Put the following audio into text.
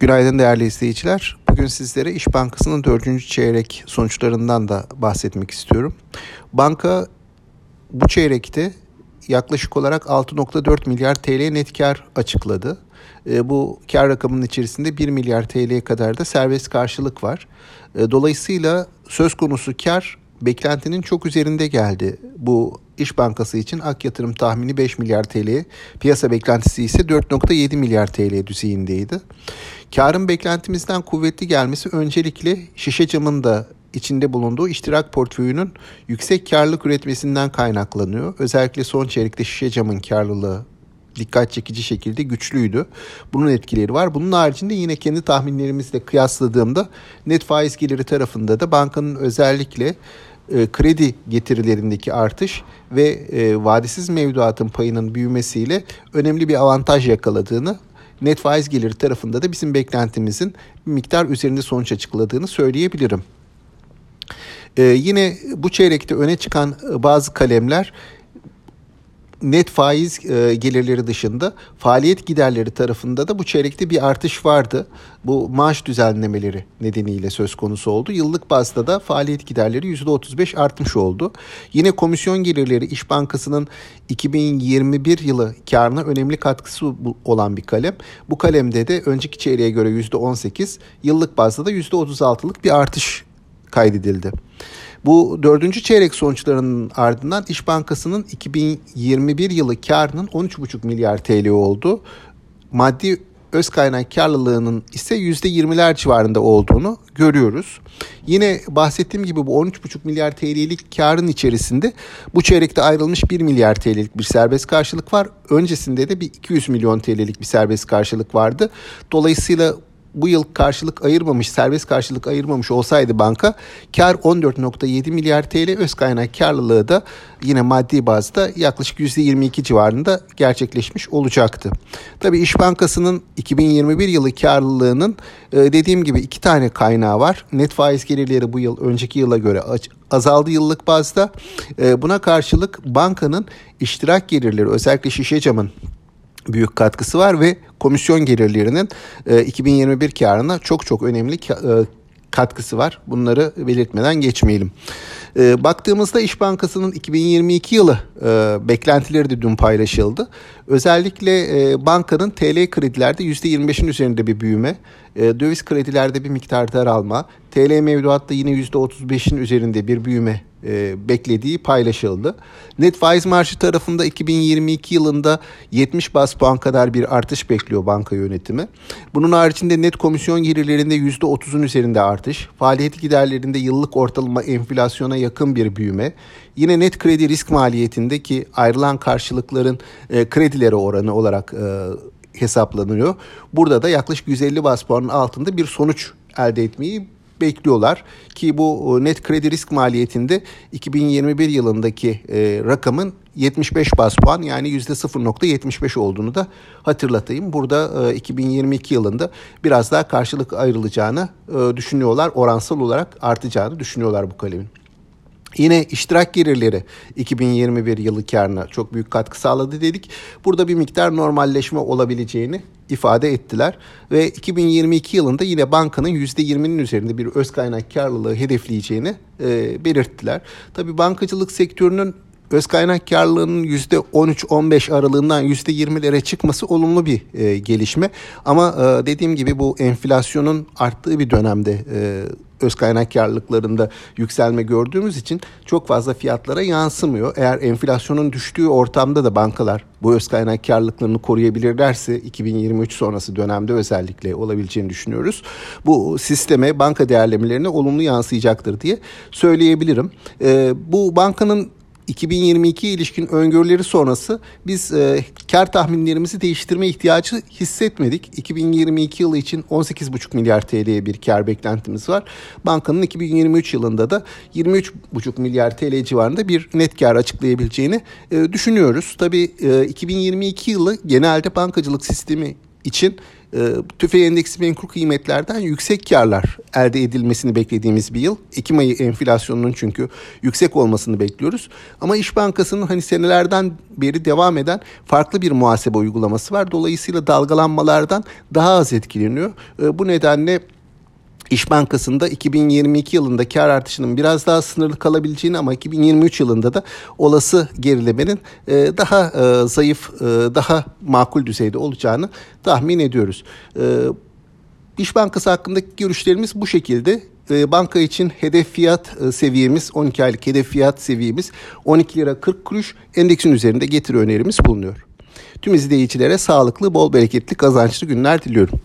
Günaydın değerli izleyiciler. Bugün sizlere İş Bankası'nın dördüncü çeyrek sonuçlarından da bahsetmek istiyorum. Banka bu çeyrekte yaklaşık olarak 6.4 milyar TL net kar açıkladı. E, bu kar rakamının içerisinde 1 milyar TL'ye kadar da serbest karşılık var. E, dolayısıyla söz konusu kar beklentinin çok üzerinde geldi. Bu İş Bankası için ak yatırım tahmini 5 milyar TL, piyasa beklentisi ise 4.7 milyar TL düzeyindeydi. Karın beklentimizden kuvvetli gelmesi öncelikle şişe camın da içinde bulunduğu iştirak portföyünün yüksek karlılık üretmesinden kaynaklanıyor. Özellikle son çeyrekte şişe camın karlılığı dikkat çekici şekilde güçlüydü. Bunun etkileri var. Bunun haricinde yine kendi tahminlerimizle kıyasladığımda net faiz geliri tarafında da bankanın özellikle e, kredi getirilerindeki artış ve e, vadesiz mevduatın payının büyümesiyle önemli bir avantaj yakaladığını net faiz geliri tarafında da bizim beklentimizin bir miktar üzerinde sonuç açıkladığını söyleyebilirim. Ee, yine bu çeyrekte öne çıkan e, bazı kalemler net faiz e, gelirleri dışında faaliyet giderleri tarafında da bu çeyrekte bir artış vardı. Bu maaş düzenlemeleri nedeniyle söz konusu oldu. Yıllık bazda da faaliyet giderleri %35 artmış oldu. Yine komisyon gelirleri İş Bankası'nın 2021 yılı karına önemli katkısı olan bir kalem. Bu kalemde de önceki çeyreğe göre %18, yıllık bazda da %36'lık bir artış kaydedildi. Bu dördüncü çeyrek sonuçlarının ardından İş Bankası'nın 2021 yılı karının 13,5 milyar TL oldu. Maddi öz kaynak karlılığının ise %20'ler civarında olduğunu görüyoruz. Yine bahsettiğim gibi bu 13,5 milyar TL'lik karın içerisinde bu çeyrekte ayrılmış 1 milyar TL'lik bir serbest karşılık var. Öncesinde de bir 200 milyon TL'lik bir serbest karşılık vardı. Dolayısıyla bu yıl karşılık ayırmamış, serbest karşılık ayırmamış olsaydı banka kar 14.7 milyar TL öz kaynak karlılığı da yine maddi bazda yaklaşık %22 civarında gerçekleşmiş olacaktı. Tabii İş Bankası'nın 2021 yılı karlılığının e, dediğim gibi iki tane kaynağı var. Net faiz gelirleri bu yıl önceki yıla göre azaldı yıllık bazda. E, buna karşılık bankanın iştirak gelirleri özellikle şişe camın büyük katkısı var ve komisyon gelirlerinin 2021 e, karına çok çok önemli e, katkısı var. Bunları belirtmeden geçmeyelim. E, baktığımızda İş Bankası'nın 2022 yılı beklentileri de dün paylaşıldı. Özellikle bankanın TL kredilerde %25'in üzerinde bir büyüme, döviz kredilerde bir miktar daralma, TL mevduatta yine %35'in üzerinde bir büyüme e, beklediği paylaşıldı. Net faiz marjı tarafında 2022 yılında 70 bas puan kadar bir artış bekliyor banka yönetimi. Bunun haricinde net komisyon gelirlerinde %30'un üzerinde artış, faaliyet giderlerinde yıllık ortalama enflasyona yakın bir büyüme, yine net kredi risk maliyetindeki ayrılan karşılıkların e, kredileri oranı olarak e, hesaplanıyor. Burada da yaklaşık 150 bas puanın altında bir sonuç elde etmeyi bekliyorlar ki bu e, net kredi risk maliyetinde 2021 yılındaki e, rakamın 75 bas puan yani %0.75 olduğunu da hatırlatayım. Burada e, 2022 yılında biraz daha karşılık ayrılacağını e, düşünüyorlar. Oransal olarak artacağını düşünüyorlar bu kalemin. Yine iştirak gelirleri 2021 yılı karına çok büyük katkı sağladı dedik. Burada bir miktar normalleşme olabileceğini ifade ettiler. Ve 2022 yılında yine bankanın %20'nin üzerinde bir öz kaynak karlılığı hedefleyeceğini e, belirttiler. Tabii bankacılık sektörünün öz kaynak karlılığının %13-15 aralığından %20'lere çıkması olumlu bir e, gelişme. Ama e, dediğim gibi bu enflasyonun arttığı bir dönemde e, öz kaynak karlılıklarında yükselme gördüğümüz için çok fazla fiyatlara yansımıyor. Eğer enflasyonun düştüğü ortamda da bankalar bu öz kaynak karlılıklarını koruyabilirlerse 2023 sonrası dönemde özellikle olabileceğini düşünüyoruz. Bu sisteme banka değerlemelerine olumlu yansıyacaktır diye söyleyebilirim. Ee, bu bankanın 2022 ilişkin öngörüleri sonrası biz e, kar tahminlerimizi değiştirme ihtiyacı hissetmedik. 2022 yılı için 18,5 milyar TL'ye bir kar beklentimiz var. Bankanın 2023 yılında da 23,5 milyar TL civarında bir net kar açıklayabileceğini e, düşünüyoruz. Tabii e, 2022 yılı genelde bankacılık sistemi için tüfe endeksi menkul kıymetlerden yüksek karlar elde edilmesini beklediğimiz bir yıl. Ekim ayı enflasyonunun çünkü yüksek olmasını bekliyoruz. Ama İş Bankası'nın hani senelerden beri devam eden farklı bir muhasebe uygulaması var. Dolayısıyla dalgalanmalardan daha az etkileniyor. E, bu nedenle İş Bankası'nda 2022 yılında kar artışının biraz daha sınırlı kalabileceğini ama 2023 yılında da olası gerilemenin e, daha e, zayıf, e, daha makul düzeyde olacağını tahmin ediyoruz. İş Bankası hakkındaki görüşlerimiz bu şekilde. Banka için hedef fiyat seviyemiz 12 aylık hedef fiyat seviyemiz 12 lira 40 kuruş endeksin üzerinde getiri önerimiz bulunuyor. Tüm izleyicilere sağlıklı, bol bereketli, kazançlı günler diliyorum.